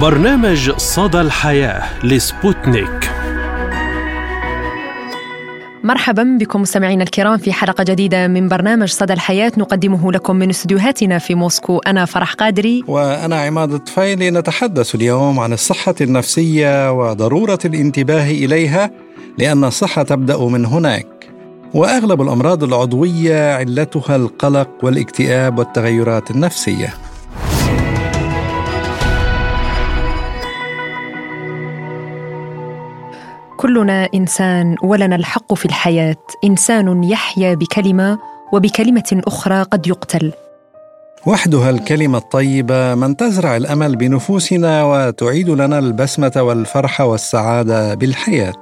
برنامج صدى الحياة لسبوتنيك. مرحبا بكم مستمعينا الكرام في حلقة جديدة من برنامج صدى الحياة نقدمه لكم من استديوهاتنا في موسكو. أنا فرح قادري. وأنا عماد الطفيلي نتحدث اليوم عن الصحة النفسية وضرورة الانتباه إليها لأن الصحة تبدأ من هناك. وأغلب الأمراض العضوية علتها القلق والاكتئاب والتغيرات النفسية. كلنا إنسان ولنا الحق في الحياة. إنسان يحيا بكلمة وبكلمة أخرى قد يقتل. وحدها الكلمة الطيبة من تزرع الأمل بنفوسنا وتعيد لنا البسمة والفرح والسعادة بالحياة.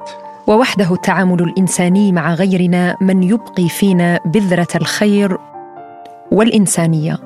ووحده التعامل الإنساني مع غيرنا من يبقي فينا بذرة الخير والإنسانية.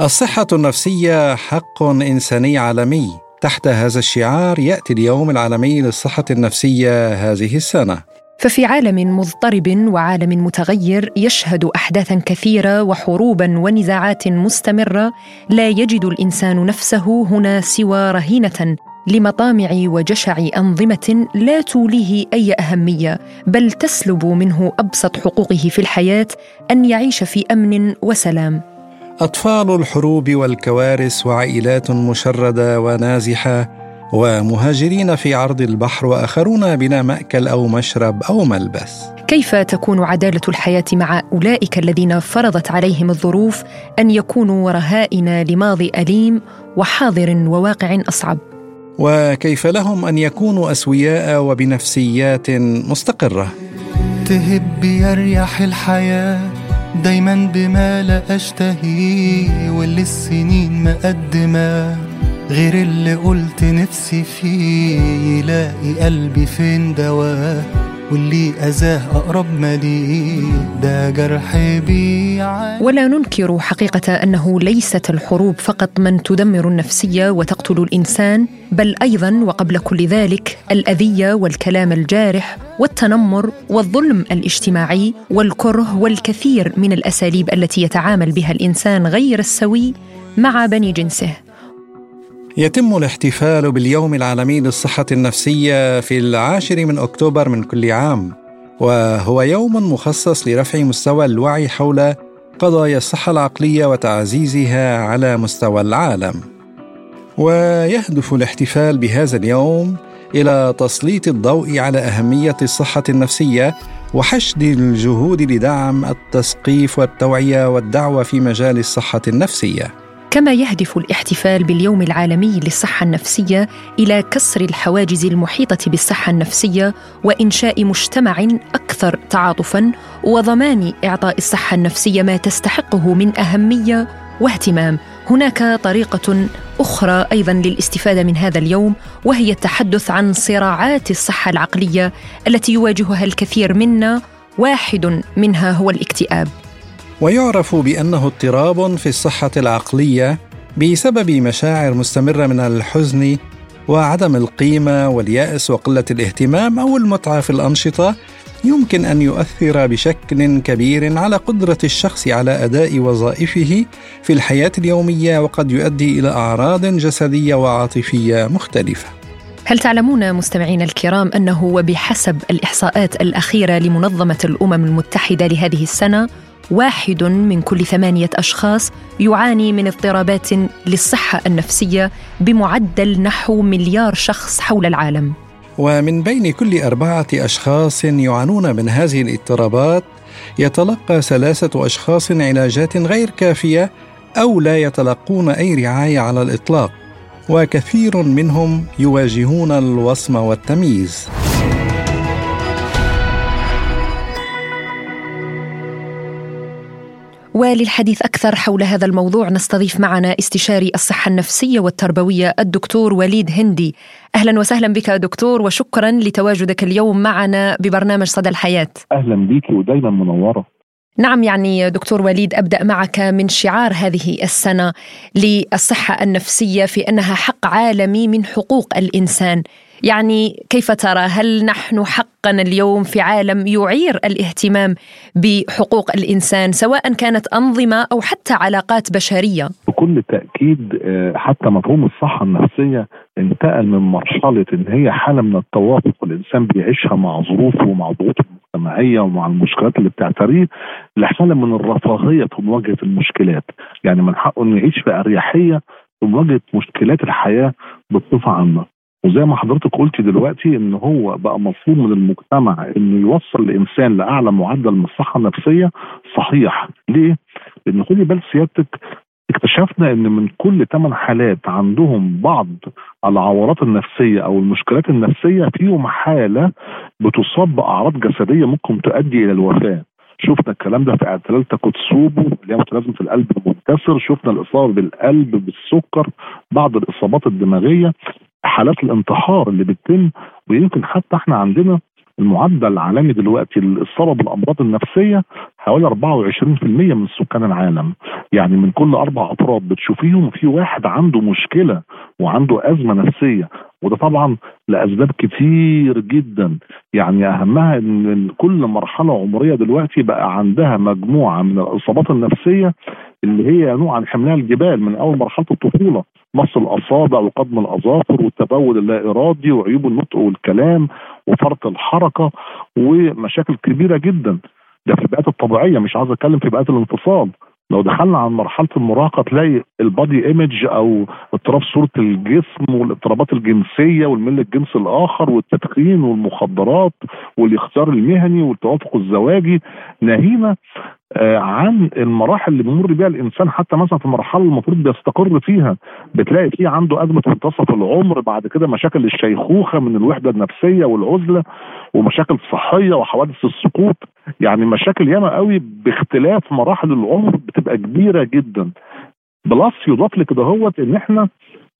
الصحة النفسية حق إنساني عالمي. تحت هذا الشعار يأتي اليوم العالمي للصحة النفسية هذه السنة. ففي عالم مضطرب وعالم متغير يشهد احداثا كثيرة وحروبا ونزاعات مستمرة لا يجد الإنسان نفسه هنا سوى رهينة لمطامع وجشع أنظمة لا توليه أي أهمية بل تسلب منه أبسط حقوقه في الحياة أن يعيش في أمن وسلام. أطفال الحروب والكوارث وعائلات مشردة ونازحة ومهاجرين في عرض البحر وآخرون بلا مأكل أو مشرب أو ملبس. كيف تكون عدالة الحياة مع أولئك الذين فرضت عليهم الظروف أن يكونوا رهائن لماضي أليم وحاضر وواقع أصعب؟ وكيف لهم أن يكونوا أسوياء وبنفسيات مستقرة؟ تهب يريح الحياة دايما بما لا أشتهيه واللي السنين مقدمة غير اللي قلت نفسي فيه يلاقي قلبي فين دواه واللي أذاه أقرب ما ده جرح ولا ننكر حقيقة أنه ليست الحروب فقط من تدمر النفسية وتقتل الإنسان بل أيضا وقبل كل ذلك الأذية والكلام الجارح والتنمر والظلم الاجتماعي والكره والكثير من الأساليب التي يتعامل بها الإنسان غير السوي مع بني جنسه. يتم الاحتفال باليوم العالمي للصحة النفسية في العاشر من أكتوبر من كل عام وهو يوم مخصص لرفع مستوى الوعي حول قضايا الصحة العقلية وتعزيزها على مستوى العالم. ويهدف الاحتفال بهذا اليوم إلى تسليط الضوء على أهمية الصحة النفسية وحشد الجهود لدعم التثقيف والتوعية والدعوة في مجال الصحة النفسية. كما يهدف الاحتفال باليوم العالمي للصحة النفسية إلى كسر الحواجز المحيطة بالصحة النفسية وإنشاء مجتمع أكثر تعاطفا وضمان إعطاء الصحة النفسية ما تستحقه من أهمية واهتمام. هناك طريقة أخرى أيضا للاستفادة من هذا اليوم وهي التحدث عن صراعات الصحة العقلية التي يواجهها الكثير منا واحد منها هو الاكتئاب. ويعرف بأنه اضطراب في الصحة العقلية بسبب مشاعر مستمرة من الحزن وعدم القيمة واليأس وقلة الاهتمام أو المتعة في الأنشطة يمكن أن يؤثر بشكل كبير على قدرة الشخص على أداء وظائفه في الحياة اليومية وقد يؤدي إلى أعراض جسدية وعاطفية مختلفة. هل تعلمون مستمعينا الكرام أنه وبحسب الإحصاءات الأخيرة لمنظمة الأمم المتحدة لهذه السنة واحد من كل ثمانية أشخاص يعاني من اضطرابات للصحة النفسية بمعدل نحو مليار شخص حول العالم. ومن بين كل أربعة أشخاص يعانون من هذه الاضطرابات يتلقى ثلاثة أشخاص علاجات غير كافية أو لا يتلقون أي رعاية على الإطلاق وكثير منهم يواجهون الوصم والتمييز. وللحديث أكثر حول هذا الموضوع نستضيف معنا استشاري الصحة النفسية والتربوية الدكتور وليد هندي. أهلا وسهلا بك دكتور وشكرا لتواجدك اليوم معنا ببرنامج صدى الحياة. أهلا بيكي ودايما منورة. نعم يعني دكتور وليد أبدأ معك من شعار هذه السنة للصحة النفسية في أنها حق عالمي من حقوق الإنسان. يعني كيف ترى هل نحن حقا اليوم في عالم يعير الاهتمام بحقوق الإنسان سواء كانت أنظمة أو حتى علاقات بشرية بكل تأكيد آه، حتى مفهوم الصحة النفسية انتقل من مرحلة إن هي حالة من التوافق الإنسان بيعيشها مع ظروفه ومع ضغوطه المجتمعية ومع المشكلات اللي بتعتريه لحالة من الرفاهية في مواجهه المشكلات، يعني من حقه إنه يعيش في أريحية في مواجهه مشكلات الحياة بصفة عامة. وزي ما حضرتك قلتي دلوقتي إن هو بقى مفهوم من المجتمع إنه يوصل الانسان لأعلى معدل من الصحة النفسية صحيح، ليه؟ لأن خدي بال سيادتك اكتشفنا إن من كل ثمان حالات عندهم بعض العورات النفسية أو المشكلات النفسية فيهم حالة بتصاب بأعراض جسدية ممكن تؤدي إلى الوفاة. شفنا الكلام ده في اعتلال تاكوتسوبو اللي هي متلازمه القلب المنكسر. شفنا الإصابة بالقلب بالسكر بعض الإصابات الدماغية. حالات الانتحار اللي بتتم ويمكن حتى إحنا عندنا المعدل العالمي دلوقتي للاصابه بالامراض النفسية حوالي 24% من سكان العالم. يعني من كل أربع افراد بتشوفيهم في واحد عنده مشكلة وعنده أزمة نفسية وده طبعا لأسباب كتير جدا. يعني أهمها إن كل مرحلة عمرية دلوقتي بقى عندها مجموعة من الإصابات النفسية اللي هي ينوع عن حملها الجبال من أول مرحلة الطفولة. مص الأصابع وقضم الأظافر والتبول اللا ارادي وعيوب النطق والكلام وفرط الحركة ومشاكل كبيرة جدا. ده في البيئات الطبيعية مش عاوز أتكلم في بيئات الانفصال. لو دخلنا عن مرحلة المراهقة تلاقي البادي ايمج أو اضطراب صورة الجسم والاضطرابات الجنسية والميل للجنس الآخر والتدخين والمخدرات والاختيار المهني والتوافق الزواجي. ناهينا عن المراحل اللي بيمر بيها الإنسان حتى مثلا في المرحلة المفروض بيستقر فيها بتلاقي فيه عنده أزمة منتصف العمر بعد كده مشاكل الشيخوخة من الوحدة النفسية والعزلة ومشاكل صحية وحوادث السقوط. يعني مشاكل ياما قوي باختلاف مراحل العمر بتبقى كبيرة جدا. plus يضاف لكده هوت إن إحنا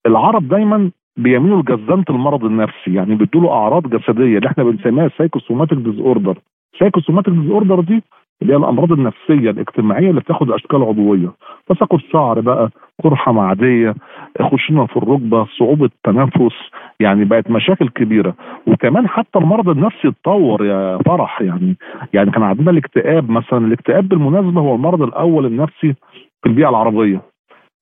العرب دايما بيميلوا لجسدنة المرض النفسي. يعني بيدوا أعراض جسدية اللي إحنا بنسميها psychosomatic disorder psychosomatic disorder دي اللي هي الأمراض النفسية الاجتماعية اللي بتاخد أشكال عضوية. تساقط شعر بقى قرحة معدية خشونة في الركبة صعوبة تنفس يعني بقت مشاكل كبيرة. وكمان حتى المرض النفسي اتطور يا فرح يعني يعني كان عندنا الاكتئاب مثلا. الاكتئاب بالمناسبة هو المرض الأول النفسي في البيئة العربية.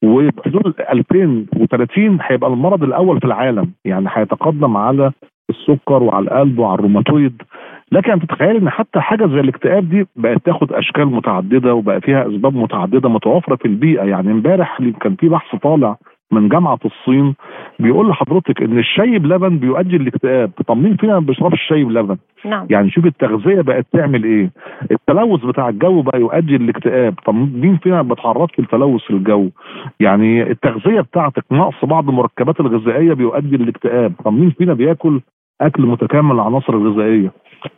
وبحدود 2030 هيبقى المرض الأول في العالم. يعني هيتقدم على السكر وعلى القلب وعلى الروماتويد. لكن تتخيل إن حتى حاجة زي الاكتئاب دي بقت تاخد أشكال متعددة وبقى فيها أسباب متعددة متوافره في البيئة. يعني امبارح كان في بحث طالع من جامعة الصين بيقول لحضرتك إن الشاي بلبن بيؤدي الاكتئاب. طب مين فينا ما بيشربش الشاي بلبن نعم. يعني شوف التغذية بقت تعمل إيه. التلوث بتاع الجو بقى يؤدي للاكتئاب طب مين فينا ما بيتعرضش لتلوث الجو؟ يعني التغذية بتاعتك نقص بعض المركبات الغذائية بيؤدي للاكتئاب طب مين فينا بياكل أكل متكامل العناصر الغذائيه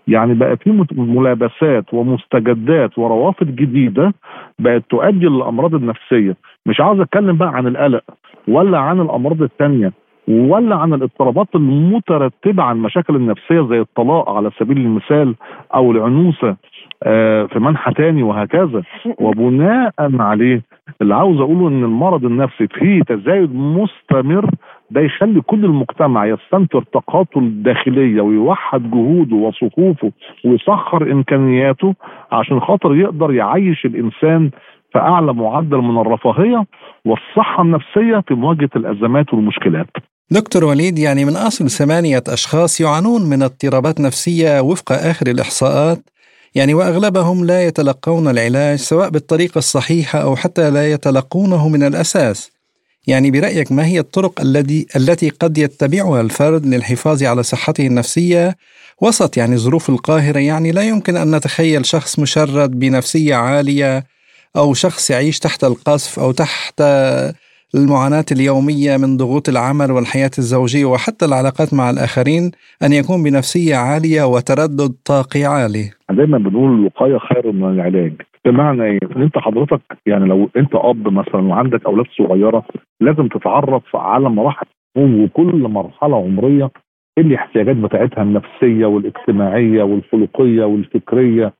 يعني بقى في ملابسات ومستجدات وروافد جديدة بقت تؤدي للأمراض النفسية. مش عاوز أتكلم بقى عن القلق ولا عن الأمراض الثانية ولا عن الاضطرابات المترتبة على المشاكل النفسية زي الطلاق على سبيل المثال أو العنوسة آه، في منحى تاني وهكذا. وبناء عليه اللي عاوز أقوله إن المرض النفسي فيه تزايد مستمر ده يخلي كل المجتمع يستنفر طاقاته الداخليه ويوحد جهوده وصفوفه ويسخر إمكانياته عشان خاطر يقدر يعيش الإنسان في أعلى معدل من الرفاهية والصحة النفسية في مواجهة الأزمات والمشكلات. دكتور وليد يعني من أصل ثمانية أشخاص يعانون من اضطرابات نفسية وفق آخر الإحصاءات يعني وأغلبهم لا يتلقون العلاج سواء بالطريقة الصحيحة أو حتى لا يتلقونه من الأساس يعني برأيك ما هي الطرق الذي التي قد يتبعها الفرد للحفاظ على صحته النفسية وسط يعني ظروف القاهرة؟ يعني لا يمكن أن نتخيل شخص مشرد بنفسية عالية أو شخص يعيش تحت القصف أو تحت المعاناة اليومية من ضغوط العمل والحياة الزوجية وحتى العلاقات مع الآخرين أن يكون بنفسية عالية وتردد طاقي عالي. دايما بنقول الوقاية خير من العلاج. بمعنى إيه؟ ان أنت حضرتك يعني لو أنت أب مثلا وعندك أولاد صغيرة لازم تتعرف على مراحل وكل مرحلة عمرية إيه الاحتياجات بتاعتها النفسية والاجتماعية والخلقية والفكرية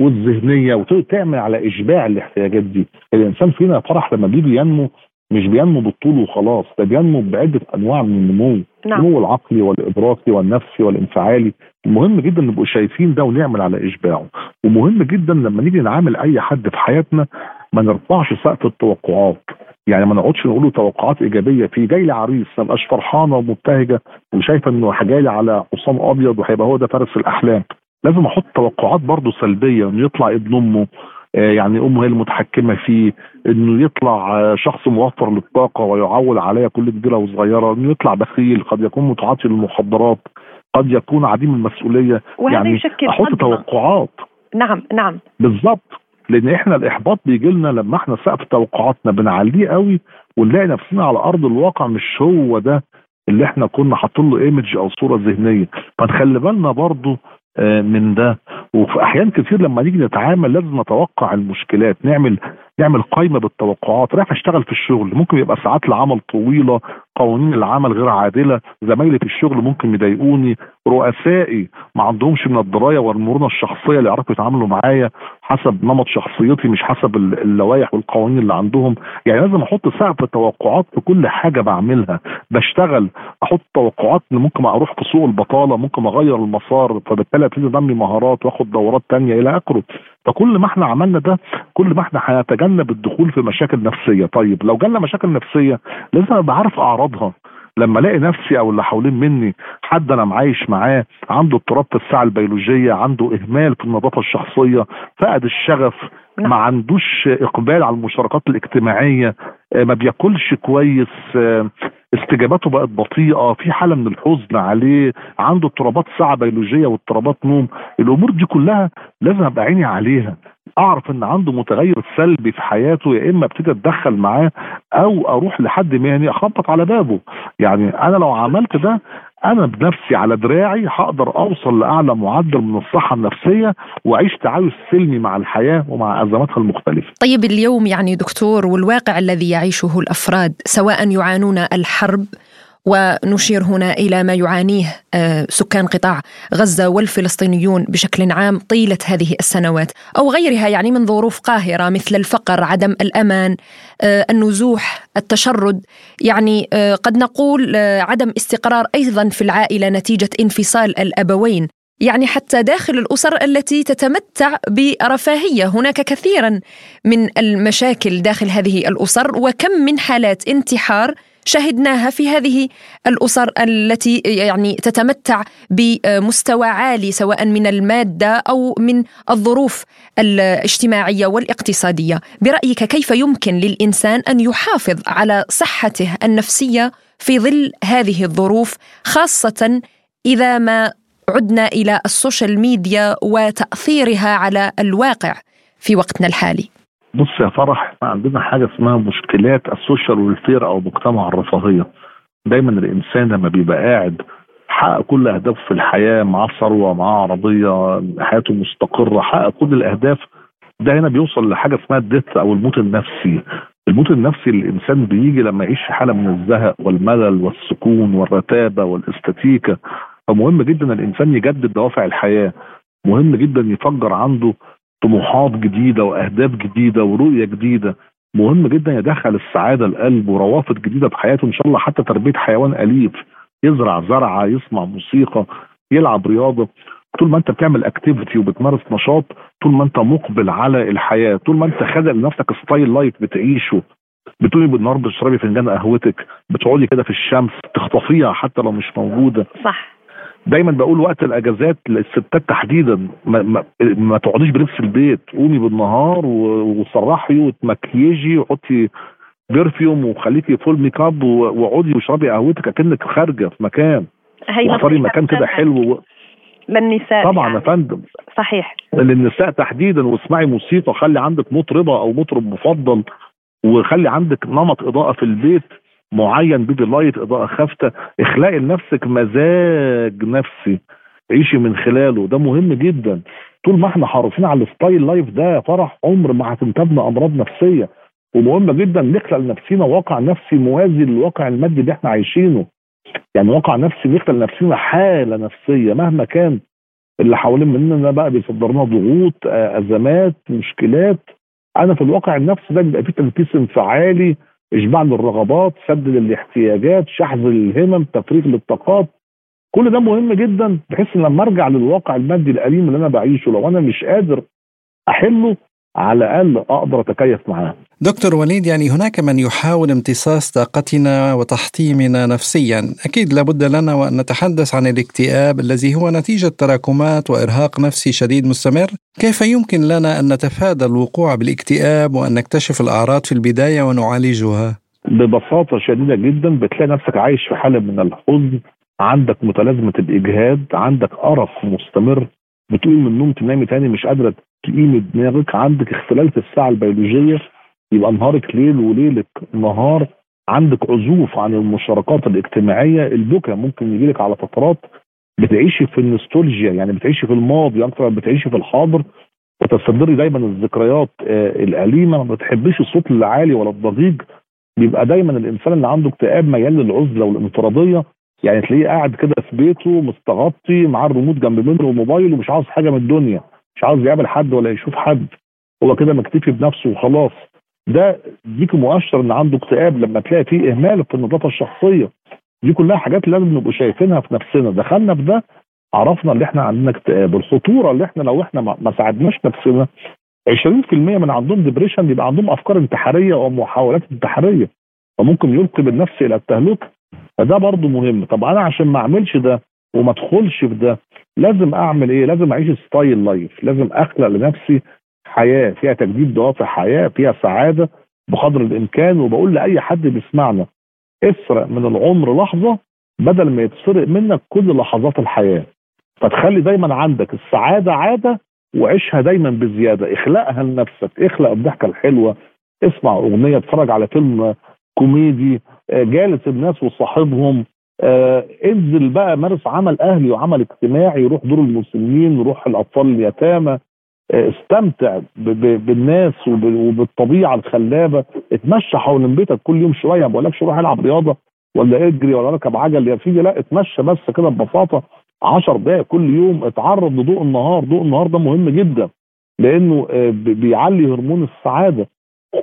والذهنية وتعمل على إشباع الاحتياجات دي. الإنسان فينا فرح لما بيجي ينمو مش بينمو بالطول وخلاص ده بينمو بعدة أنواع من النمو نعم. النمو العقلي والإدراكي والنفسي والانفعالي. مهم جدا نبقوا شايفين ده ونعمل على إشباعه. ومهم جدا لما نيجي نعامل أي حد في حياتنا ما نرفعش سقف التوقعات. يعني ما نقعدش نقول له توقعات إيجابية فيه جاي لي عريس ما ابقاش فرحانه ومبتهجة وشايفه إنه جاي لي على حصان أبيض وهيبقى هو ده فارس الاحلام لازم أحط توقعات برضه سلبية إنه يطلع ابن أمه آه، يعني أمه هي المتحكمة فيه إنه يطلع آه، شخص موفر للطاقة ويعول عليها كل كبيرة وصغيرة إنه يطلع بخيل قد يكون متعاطي للمخدرات قد يكون عديم المسؤولية. وهذا يعني يشكل أحط. توقعات. نعم نعم. بالظبط لأن إحنا الإحباط بيجي لنا لما إحنا سقف توقعاتنا بنعليه قوي ونلاقي نفسنا على أرض الواقع مش هو ده اللي إحنا كنا حاطين له ايمج أو صورة ذهنية. فنخلي بالنا برضو آه، من ده. وفي أحيان كتير لما نيجي نتعامل لازم نتوقع المشكلات نعمل نعمل قائمه بالتوقعات رايح اشتغل في الشغل ممكن يبقى ساعات العمل طويلة قوانين العمل غير عادلة زمايلي في الشغل ممكن يضايقوني رؤسائي ما عندهمش من الدراية والمرونة الشخصية اللي يعرفوا يتعاملوا معايا حسب نمط شخصيتي مش حسب ال- اللوائح والقوانين اللي عندهم. يعني لازم أحط سقف توقعات في كل حاجة بعملها. بشتغل أحط توقعات إن ممكن أروح في سوق البطالة ممكن أغير المسار فبالتالي أبتدي أنمي مهارات وآخد دورات تانية إلى آخره. فكل ما إحنا عملنا ده كل ما إحنا هنتجنب الدخول في مشاكل نفسية. طيب لو جالنا مشاكل نفسية لازم أبقى عارف أعراضها. لما الاقي نفسي أو اللي حوالين مني حد أنا معايش معاه عنده اضطراب في الساعة البيولوجية عنده اهمال في النظافة الشخصية فقد الشغف نعم. ما عندوش اقبال على المشاركات الاجتماعية آه، ما بياكلش كويس آه، استجاباته بقت بطيئة في حالة من الحزن عليه عنده اضطرابات ساعة بيولوجية واضطرابات نوم الأمور دي كلها لازم أبقى عيني عليها أعرف إن عنده متغير سلبي في حياته يا إما ابتدي اتدخل معاه أو أروح لحد مهني أخبط على بابه. يعني أنا لو عملت ده أنا بنفسي على دراعي هقدر أوصل لأعلى معدل من الصحة النفسية وأعيش تعايش سلمي مع الحياة ومع أزماتها المختلفة. طيب اليوم يعني دكتور والواقع الذي يعيشه الأفراد سواء يعانون الحرب ونشير هنا إلى ما يعانيه آه، سكان قطاع غزة والفلسطينيون بشكل عام طيلة هذه السنوات أو غيرها يعني من ظروف قاهرة مثل الفقر، عدم الأمان، النزوح، التشرد، يعني آه، قد نقول آه، عدم استقرار أيضا في العائلة نتيجة انفصال الأبوين، يعني حتى داخل الأسر التي تتمتع برفاهيه هناك كثيرا من المشاكل داخل هذه الأسر وكم من حالات انتحار شهدناها في هذه الأسر التي يعني تتمتع بمستوى عالي سواء من المادة أو من الظروف الاجتماعية والاقتصادية. برأيك كيف يمكن للإنسان أن يحافظ على صحته النفسية في ظل هذه الظروف خاصة إذا ما عدنا إلى ال social media وتأثيرها على الواقع في وقتنا الحالي؟ بص يا فرح عندنا حاجة اسمها مشكلات ال social welfare أو مجتمع الرفاهية. دايما الإنسان لما بيبقى قاعد حقق كل أهدافه في الحياة معاه ثروة معاه عربية حياته مستقرة حقق كل الأهداف ده هنا بيوصل لحاجة اسمها الدث أو الموت النفسي. الموت النفسي الإنسان بيجي لما يعيش حالة من الزهق والملل والسكون والرتابة والاستاتيكا. فمهم جدا الإنسان يجدد دوافع الحياة. مهم جدا يفجر عنده طموحات جديدة وأهداف جديدة ورؤية جديدة. مهم جدا يدخل السعادة القلب وروافد جديدة في حياته إن شاء الله حتى تربية حيوان أليف. يزرع زرعة يسمع موسيقى يلعب رياضة. طول ما أنت بتعمل activity وبتمارس نشاط طول ما أنت مقبل على الحياة طول ما أنت خالق لنفسك style life بتعيشه. بتقومي بالنهار بتشربي فنجان قهوتك بتقعدي كده في الشمس تخطفيها حتى لو مش موجودة. صح. دايما بقول وقت الأجازات للستات تحديدا. ما, ما, ما تقعديش بلبس البيت. قومي بالنهار وسرحي وتمكيجي وحطي perfume وخليكي full makeup واقعدي واشربي قهوتك أكنك خارجة في مكان. واختاري مكان كده حلو و- للنساء طبعا يا يعني. فندم. صحيح. للنساء تحديدا واسمعي موسيقى خلي عندك مطربه أو مطرب مفضل وخلي عندك نمط إضاءة في البيت. معين baby light إضاءة خافتة. اخلقي لنفسك مزاج نفسي. عيشي من خلاله. ده مهم جدا. طول ما إحنا حريصين على ال style life ده يا فرح عمر ما هتنتابنا أمراض نفسية. ومهم جدا نخلق لنفسنا واقع نفسي موازي للواقع المادي اللي إحنا عايشينه. يعني واقع نفسي نخلق لنفسنا حالة نفسية. مهما كان اللي حوالين مننا بقى بيصدر لنا ضغوط أزمات مشكلات. أنا في الواقع النفسي ده بيبقى فيه تنفيس انفعالي. اشباع للرغبات سد للاحتياجات شحذ الهمم تفريغ للطاقات. كل ده مهم جدا بحيث لما أرجع للواقع المادي الأليم اللي أنا بعيشه لو أنا مش قادر أحله على الأقل أقدر أتكيف معاه. دكتور وليد يعني هناك من يحاول امتصاص طاقتنا وتحطيمنا نفسيا. أكيد لابد لنا وأن نتحدث عن الاكتئاب الذي هو نتيجة تراكمات وإرهاق نفسي شديد مستمر. كيف يمكن لنا أن نتفادى الوقوع بالاكتئاب وأن نكتشف الأعراض في البداية ونعالجها؟ ببساطة شديدة جدا بتلاقي نفسك عايش في حالة من الحزن عندك متلازمة الإجهاد عندك أرق مستمر بتقوم من النوم تنامي تاني مش قادرة تقيمي دماغك عندك اختلال في الساعة البيولوجية يبقى نهارك ليل وليلك نهار. عندك عزوف عن المشاركات الاجتماعية البكا ممكن يجيلك على فترات بتعيشي في النوستولجيا يعني بتعيشي في الماضي أكتر ما بتعيشي في الحاضر. وتصدري دايما الذكريات آه، الأليمة ما بتحبيش الصوت العالي ولا الضجيج. بيبقى دايما الإنسان اللي عنده اكتئاب ميال للعزلة والانفرادية. يعني تلاقيه قاعد كده في بيته مستغطي معاه الريموت جنب منه وموبايل ومش عاوز حاجة من الدنيا. مش عاوز يقابل حد ولا يشوف حد هو كده مكتفي بنفسه وخلاص. ده ديك مؤشر إن عنده اكتئاب لما تلاقي فيه إهمال في النظافة الشخصية. دي كلها حاجات لازم نبقى شايفينها في نفسنا. دخلنا في ده عرفنا ان إحنا عندنا اكتئاب. الخطورة اللي إحنا لو إحنا ما ساعدناش نفسنا 20% من عندهم depression بيبقى عندهم أفكار انتحارية أو محاولات انتحارية. فممكن يلقي بالنفس إلى التهلكة. فده برضو مهم. طب أنا عشان ما أعملش ده وما ادخلش في ده. لازم اعمل إيه؟ لازم اعيش style life. لازم اخلق لنفسي حياة فيها تجديد دوافع حياة فيها سعادة بقدر الامكان وبقول لأي حد بيسمعنا اسرق من العمر لحظة بدل ما يتسرق منك كل لحظات الحياة. فتخلي دايما عندك السعادة عادة وعيشها دايما بزيادة. اخلقها لنفسك. اخلق الضحكة الحلوة. اسمع أغنية اتفرج على فيلم كوميدي آه، جالس الناس وصاحبهم. آه انزل بقى مارس عمل أهلي وعمل اجتماعي روح دور المسنين روح الأطفال اليتامى آه استمتع بالناس وب- وبالطبيعة الخلابة. اتمشى حول بيتك كل يوم شوية ما بقولكش روح العب رياضة ولا اجري ولا اركب عجل يا سيدي لا اتمشى بس كده ببساطة 10 دقائق كل يوم. اتعرض لضوء النهار ضوء النهار ده مهم جدا لأنه آه، بيعلي هرمون السعادة.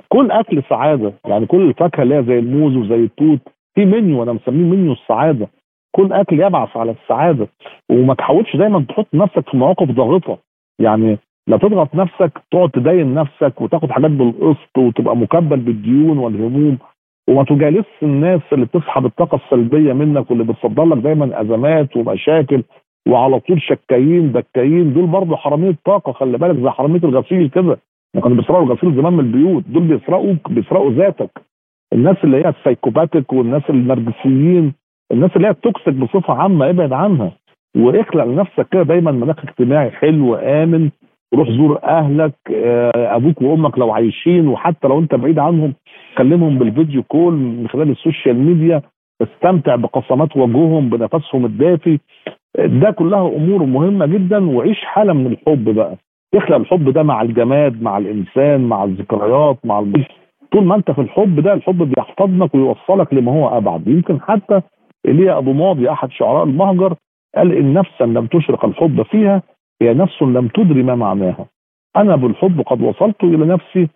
كل أكل سعادة يعني كل الفاكهه اللي هي زي الموز وزي التوت في منيو أنا مسميه منيو السعادة. كل أكل يبعث على السعادة. وما تحاولش دايما تحط نفسك في مواقف ضاغطة. يعني لا تضغط نفسك تقعد تدين نفسك وتاخد حاجات بالقسط وتبقى مكبل بالديون والهموم. وما تجالس الناس اللي بتسحب الطاقه السلبية منك واللي بتصدر لك دايما أزمات ومشاكل وعلى طول شكايين دكايين. دول برضه حرامية طاقة خلي بالك زي حرامية الغسيل كده. ما كانوا بيسرقوا الغسيل زمان من البيوت. دول بيسرقوك بيسرقوا ذاتك. الناس اللي هي ال psychopathic والناس النرجسيين الناس اللي هي ال toxic بصفة عامة ابعد عنها. واخلق لنفسك كده دايما مناخ اجتماعي حلو آمن روح زور أهلك آه، أبوك وأمك لو عايشين وحتى لو أنت بعيد عنهم كلمهم بال video call من خلال ال social media استمتع بقسمات وجههم بنفسهم الدافي. ده كلها أمور مهمة جدا وعيش حالة من الحب بقى. يخلق الحب ده مع الجماد مع الإنسان مع الذكريات مع البيت طول ما انت في الحب ده الحب بيحتضنك ويوصلك لما هو أبعد. يمكن حتى ايليا أبو ماضي أحد شعراء المهجر قال إن نفسا لم تشرق الحب فيها هي نفس لم تدري ما معناها. أنا بالحب قد وصلت إلى نفسي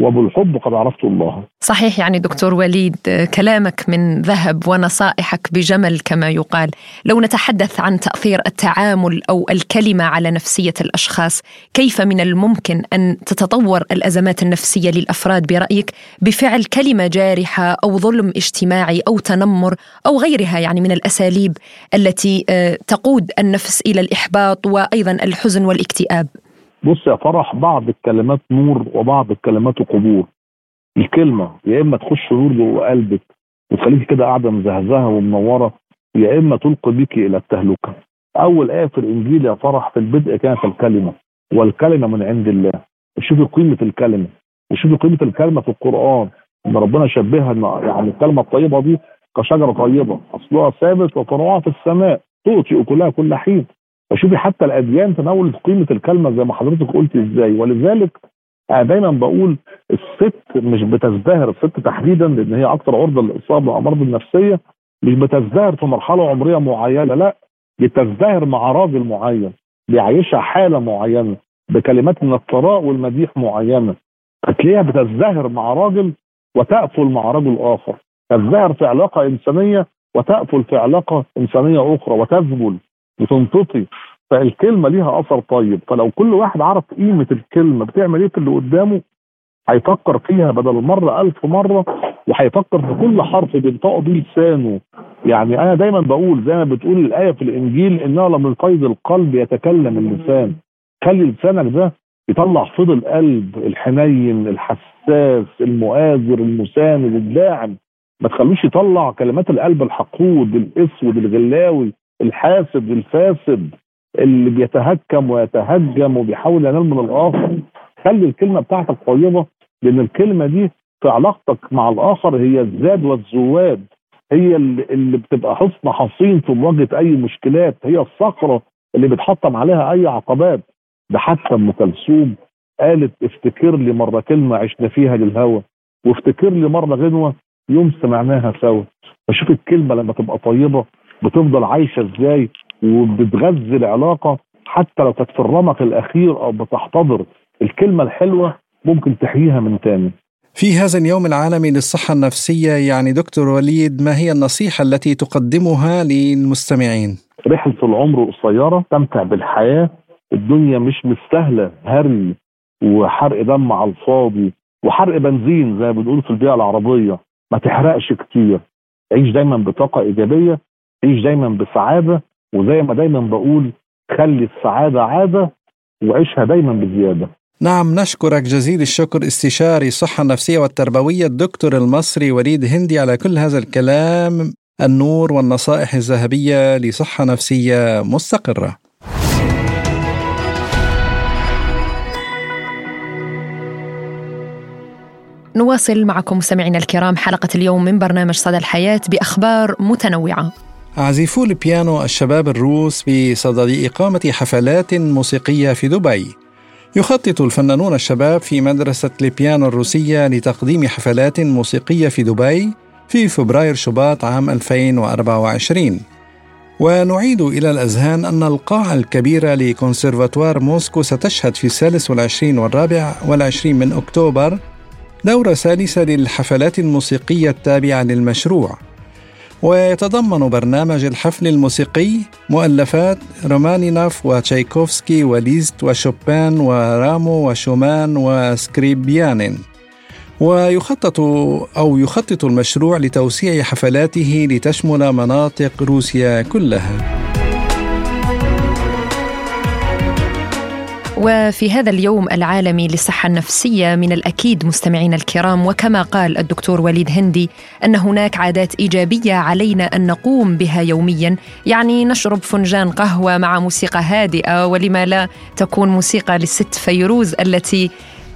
وبالحب قد عرفت الله. صحيح يعني دكتور وليد كلامك من ذهب ونصائحك بجمل كما يقال. لو نتحدث عن تأثير التعامل أو الكلمة على نفسية الأشخاص كيف من الممكن أن تتطور الأزمات النفسية للأفراد برأيك؟ بفعل كلمة جارحة أو ظلم اجتماعي أو تنمر أو غيرها يعني من الأساليب التي آه، تقود النفس إلى الإحباط وأيضا الحزن والاكتئاب. بص يا فرح بعض الكلمات نور وبعض الكلمات قبور. الكلمة يا إما تخش نور جوه قلبك وتخليكي كده قاعدة مزهزهة ومنورة يا إما تلقي بك إلى التهلكة. أول آية في الإنجيل يا فرح في البدء كانت الكلمة والكلمة من عند الله. شوفي قيمة الكلمة وشوفي قيمة الكلمة في القرآن. إن ربنا شبهها يعني الكلمة الطيبة دي كشجرة طيبة أصلها ثابت وفروعها في السماء تؤتي أكلها كل حين. فشوفي حتى الأديان تناولت قيمة الكلمة زي ما حضرتك قلت إزاي. ولذلك أنا دايما بقول الست مش بتزدهر الست تحديدا لأن هي أكثر عرضة للإصابة بالامراض النفسية مش بتزدهر في مرحلة عمرية معينة لا بتزدهر مع راجل معين بيعيشها حالة معينة بكلمات من الثراء والمديح معينة. هتلاقيها بتزدهر مع راجل وتقفل مع رجل آخر. تزدهر في علاقة إنسانية وتقفل في علاقة إنسانية أخرى وتذبل وتنطفي فالكلمة ليها أثر طيب. فلو كل واحد عرف قيمة الكلمة بتعمل إيه في اللي قدامه هيفكر فيها بدل المرة ألف مرة وهيفكر في كل حرف بينطقه بيه لسانه. يعني أنا دايما بقول زي ما بتقول الآية في الإنجيل انها لمن قيد القلب يتكلم اللسان. خلي لسانك ده يطلع فضل القلب الحنين الحساس المؤازر المساند الداعم. ما تخلوش يطلع كلمات القلب الحقود الإسود الغلاوي. الحاسد الفاسد اللي بيتهكم ويتهجم وبيحاول ينال من الآخر. خلي الكلمة بتاعتك طيبه لأن الكلمة دي في علاقتك مع الآخر هي الزاد والزواد. هي اللي, بتبقى حصن حصين في مواجهة أي مشكلات. هي الصخرة اللي بتحطم عليها أي عقبات. ده حتى أم كلثوم قالت افتكر لي مرة كلمة عشنا فيها للهوى وافتكر لي مرة غنوة يوم سمعناها سوا. فشوف الكلمة لما تبقى طيبة بتفضل عايشة إزاي وبتغذي العلاقة. حتى لو كانت في الرمق الأخير أو بتحتضر الكلمة الحلوة ممكن تحييها من تاني. في هذا اليوم العالمي للصحة النفسية يعني دكتور وليد ما هي النصيحة التي تقدمها للمستمعين؟ رحلة العمر قصيرة استمتع بالحياة. الدنيا مش مستاهلة هري وحرق دم على الفاضي وحرق بنزين زي ما بنقول في البيئة العربية. ما تحرقش كتير. عيش دايما بطاقة إيجابية. عيش دايما بسعادة وزي ما دايما بقول خلي السعادة عادة وعيشها دايما بزيادة. نعم نشكرك جزيل الشكر استشاري الصحة النفسية والتربوية الدكتور المصري وليد هندي على كل هذا الكلام. النور والنصائح الذهبية لصحة نفسية مستقرة. نواصل معكم مستمعينا الكرام حلقة اليوم من برنامج صدى الحياة بأخبار متنوعة. عازفو البيانو الشباب الروس بصدد إقامة حفلات موسيقية في دبي. يخطط الفنانون الشباب في مدرسة البيانو الروسية لتقديم حفلات موسيقية في دبي في فبراير شباط عام 2024 ونعيد إلى الأذهان أن القاعة الكبيرة لكونسرفاتوار موسكو ستشهد في الثالث والعشرين والرابع والعشرين من أكتوبر دورة ثالثة للحفلات الموسيقية التابعة للمشروع. ويتضمن برنامج الحفل الموسيقي مؤلفات رومانينوف وتشايكوفسكي وليست وشوبان ورامو وشومان وسكريبيانين. ويخطط أو يخطط المشروع لتوسيع حفلاته لتشمل مناطق روسيا كلها. وفي هذا اليوم العالمي للصحة النفسية من الأكيد مستمعينا الكرام وكما قال الدكتور وليد هندي أن هناك عادات إيجابية علينا أن نقوم بها يوميا. يعني نشرب فنجان قهوة مع موسيقى هادئة ولما لا تكون موسيقى للست فيروز التي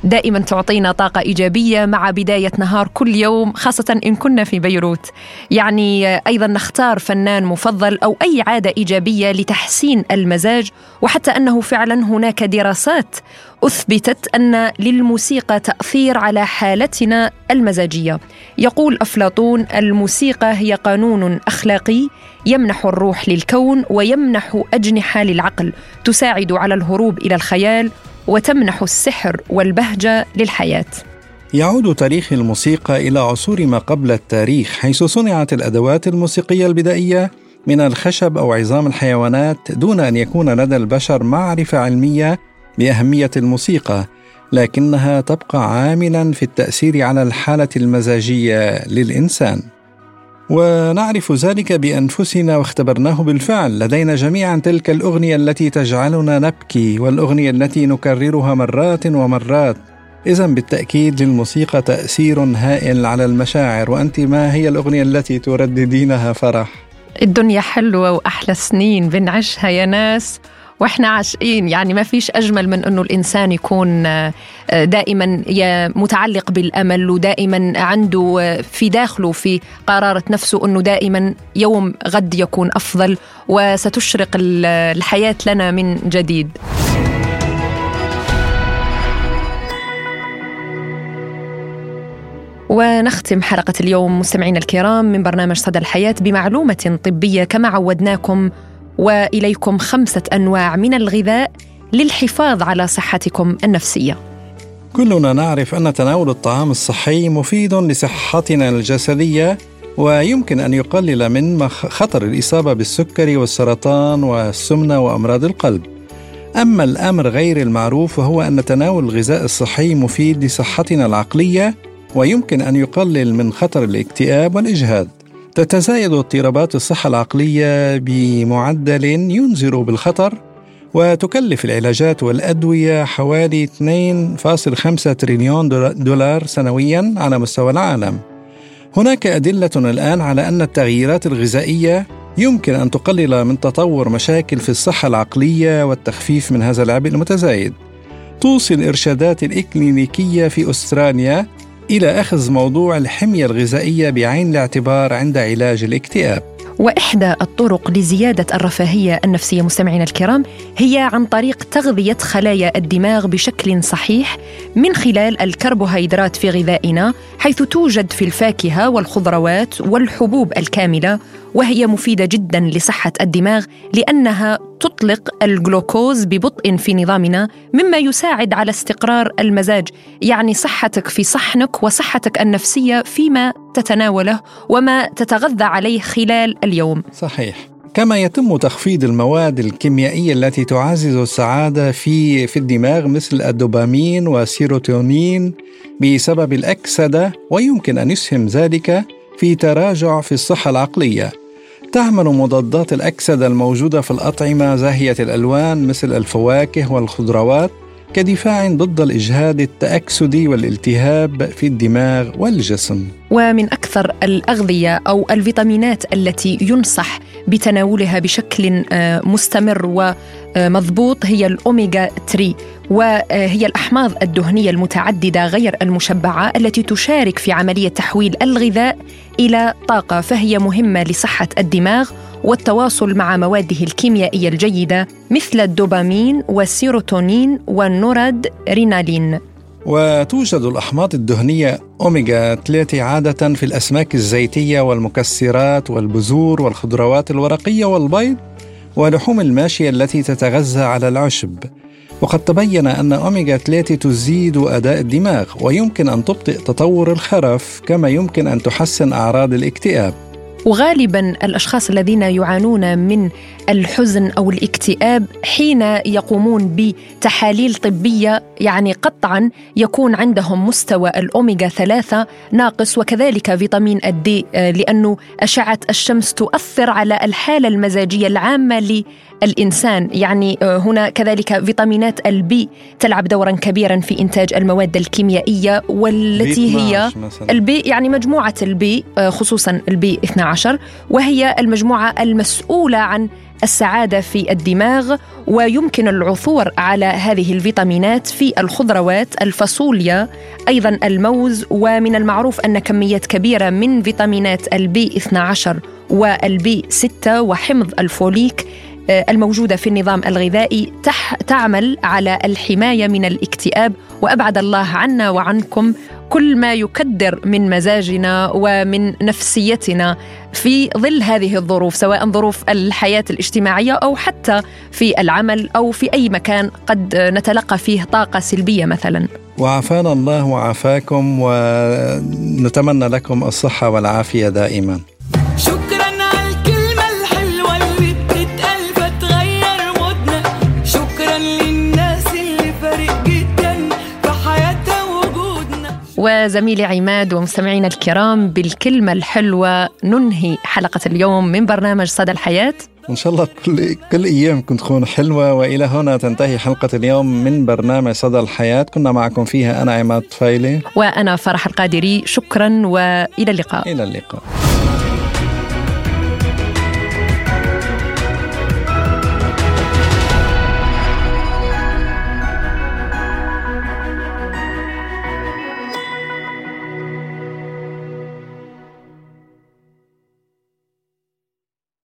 دائما تعطينا طاقة إيجابية مع بداية نهار كل يوم خاصة إن كنا في بيروت. يعني أيضا نختار فنان مفضل أو أي عادة إيجابية لتحسين المزاج وحتى أنه فعلا هناك دراسات أثبتت أن للموسيقى تأثير على حالتنا المزاجية. يقول أفلاطون الموسيقى هي قانون أخلاقي يمنح الروح للكون ويمنح أجنحة للعقل تساعد على الهروب إلى الخيال وتمنح السحر والبهجة للحياة. يعود تاريخ الموسيقى إلى عصور ما قبل التاريخ حيث صنعت الأدوات الموسيقية البدائية من الخشب أو عظام الحيوانات دون أن يكون لدى البشر معرفة علمية بأهمية الموسيقى لكنها تبقى عاملا في التأثير على الحالة المزاجية للإنسان. ونعرف ذلك بأنفسنا واختبرناه بالفعل. لدينا جميعا تلك الأغنية التي تجعلنا نبكي والأغنية التي نكررها مرات ومرات. اذا بالتأكيد للموسيقى تأثير هائل على المشاعر وأنت ما هي الأغنية التي ترددينها فرح؟ الدنيا حلوة وأحلى سنين بنعيشها يا ناس. وإحنا عاشقين يعني ما فيش أجمل من إنه الإنسان يكون آه، دائما متعلق بالأمل ودائما عنده آه، في داخله في قرارة نفسه إنه دائما يوم غد يكون أفضل وستشرق الحياة لنا من جديد. ونختم حلقة اليوم مستمعينا الكرام من برنامج صدى الحياة بمعلومة طبية كما عودناكم وإليكم خمسة أنواع من الغذاء للحفاظ على صحتكم النفسية كلنا نعرف أن تناول الطعام الصحي مفيد لصحتنا الجسدية ويمكن أن يقلل من خطر الإصابة بالسكري والسرطان والسمنة وأمراض القلب. أما الأمر غير المعروف وهو أن تناول الغذاء الصحي مفيد لصحتنا العقلية ويمكن أن يقلل من خطر الاكتئاب والإجهاد. تتزايد اضطرابات الصحة العقلية بمعدل ينذر بالخطر وتكلف العلاجات والأدوية حوالي 2.5 تريليون دولار سنويا على مستوى العالم. هناك أدلة الآن على أن التغييرات الغذائية يمكن أن تقلل من تطور مشاكل في الصحة العقلية والتخفيف من هذا العبء المتزايد. توصي الإرشادات الإكلينيكية في أستراليا إلى أخذ موضوع الحمية الغذائية بعين الاعتبار عند علاج الاكتئاب. وإحدى الطرق لزيادة الرفاهية النفسية مستمعينا الكرام هي عن طريق تغذية خلايا الدماغ بشكل صحيح من خلال الكربوهيدرات في غذائنا حيث توجد في الفاكهة والخضروات والحبوب الكاملة وهي مفيدة جدا لصحة الدماغ لأنها تطلق الجلوكوز ببطء في نظامنا مما يساعد على استقرار المزاج يعني صحتك في صحنك وصحتك النفسية فيما تتناوله وما تتغذى عليه خلال اليوم. صحيح. كما يتم تخفيض المواد الكيميائية التي تعزز السعادة في في الدماغ مثل الدوبامين والسيروتونين بسبب الأكسدة ويمكن أن يسهم ذلك في تراجع في الصحة العقلية. تعمل مضادات الأكسدة الموجودة في الأطعمة زاهية الألوان مثل الفواكه والخضروات. كدفاع ضد الإجهاد التأكسدي والالتهاب في الدماغ والجسم. ومن أكثر الأغذية أو الفيتامينات التي ينصح بتناولها بشكل آه، مستمر ومضبوط هي الأوميغا 3 وهي الأحماض الدهنية المتعددة غير المشبعة التي تشارك في عملية تحويل الغذاء إلى طاقة فهي مهمة لصحة الدماغ والتواصل مع مواده الكيميائية الجيدة مثل الدوبامين والسيروتونين والنوراد رينالين. وتوجد الأحماض الدهنية أوميغا 3 عادة في الأسماك الزيتية والمكسرات والبذور والخضروات الورقية والبيض ولحوم الماشية التي تتغذى على العشب. وقد تبين أن أوميغا 3 تزيد أداء الدماغ ويمكن أن تبطئ تطور الخرف كما يمكن أن تحسن أعراض الاكتئاب. وغالبا الأشخاص الذين يعانون من الحزن أو الاكتئاب حين يقومون بتحاليل طبية يعني قطعا يكون عندهم مستوى الأوميغا 3 ناقص وكذلك فيتامين ال D آه، لأنه أشعة الشمس تؤثر على الحالة المزاجية العامة للانسان يعني آه، هنا كذلك فيتامينات ال B تلعب دورا كبيرا في إنتاج المواد الكيميائية والتي هي ال B يعني مجموعة ال B آه، خصوصا ال B 12 وهي المجموعة المسؤولة عن السعادة في الدماغ ويمكن العثور على هذه الفيتامينات في الخضروات الفاصوليا أيضا الموز ومن المعروف أن كميات كبيرة من فيتامينات ال B 12 وال B 6 وحمض الفوليك الموجودة في النظام الغذائي تح تعمل على الحماية من الاكتئاب وأبعد الله عنا وعنكم كل ما يكدر من مزاجنا ومن نفسيتنا في ظل هذه الظروف سواء ظروف الحياة الاجتماعية أو حتى في العمل أو في أي مكان قد نتلقى فيه طاقة سلبية مثلا. وعافانا الله وعافاكم ونتمنى لكم الصحة والعافية دائما. وزميلي عماد ومستمعينا الكرام بالكلمة الحلوة ننهي حلقة اليوم من برنامج صدى الحياة. إن شاء الله كل كل أيامكم تكون حلوة وإلى هنا تنتهي حلقة اليوم من برنامج صدى الحياة. كنا معكم فيها أنا عماد طفيلي. وأنا فرح القادري. شكرا وإلى اللقاء. إلى اللقاء.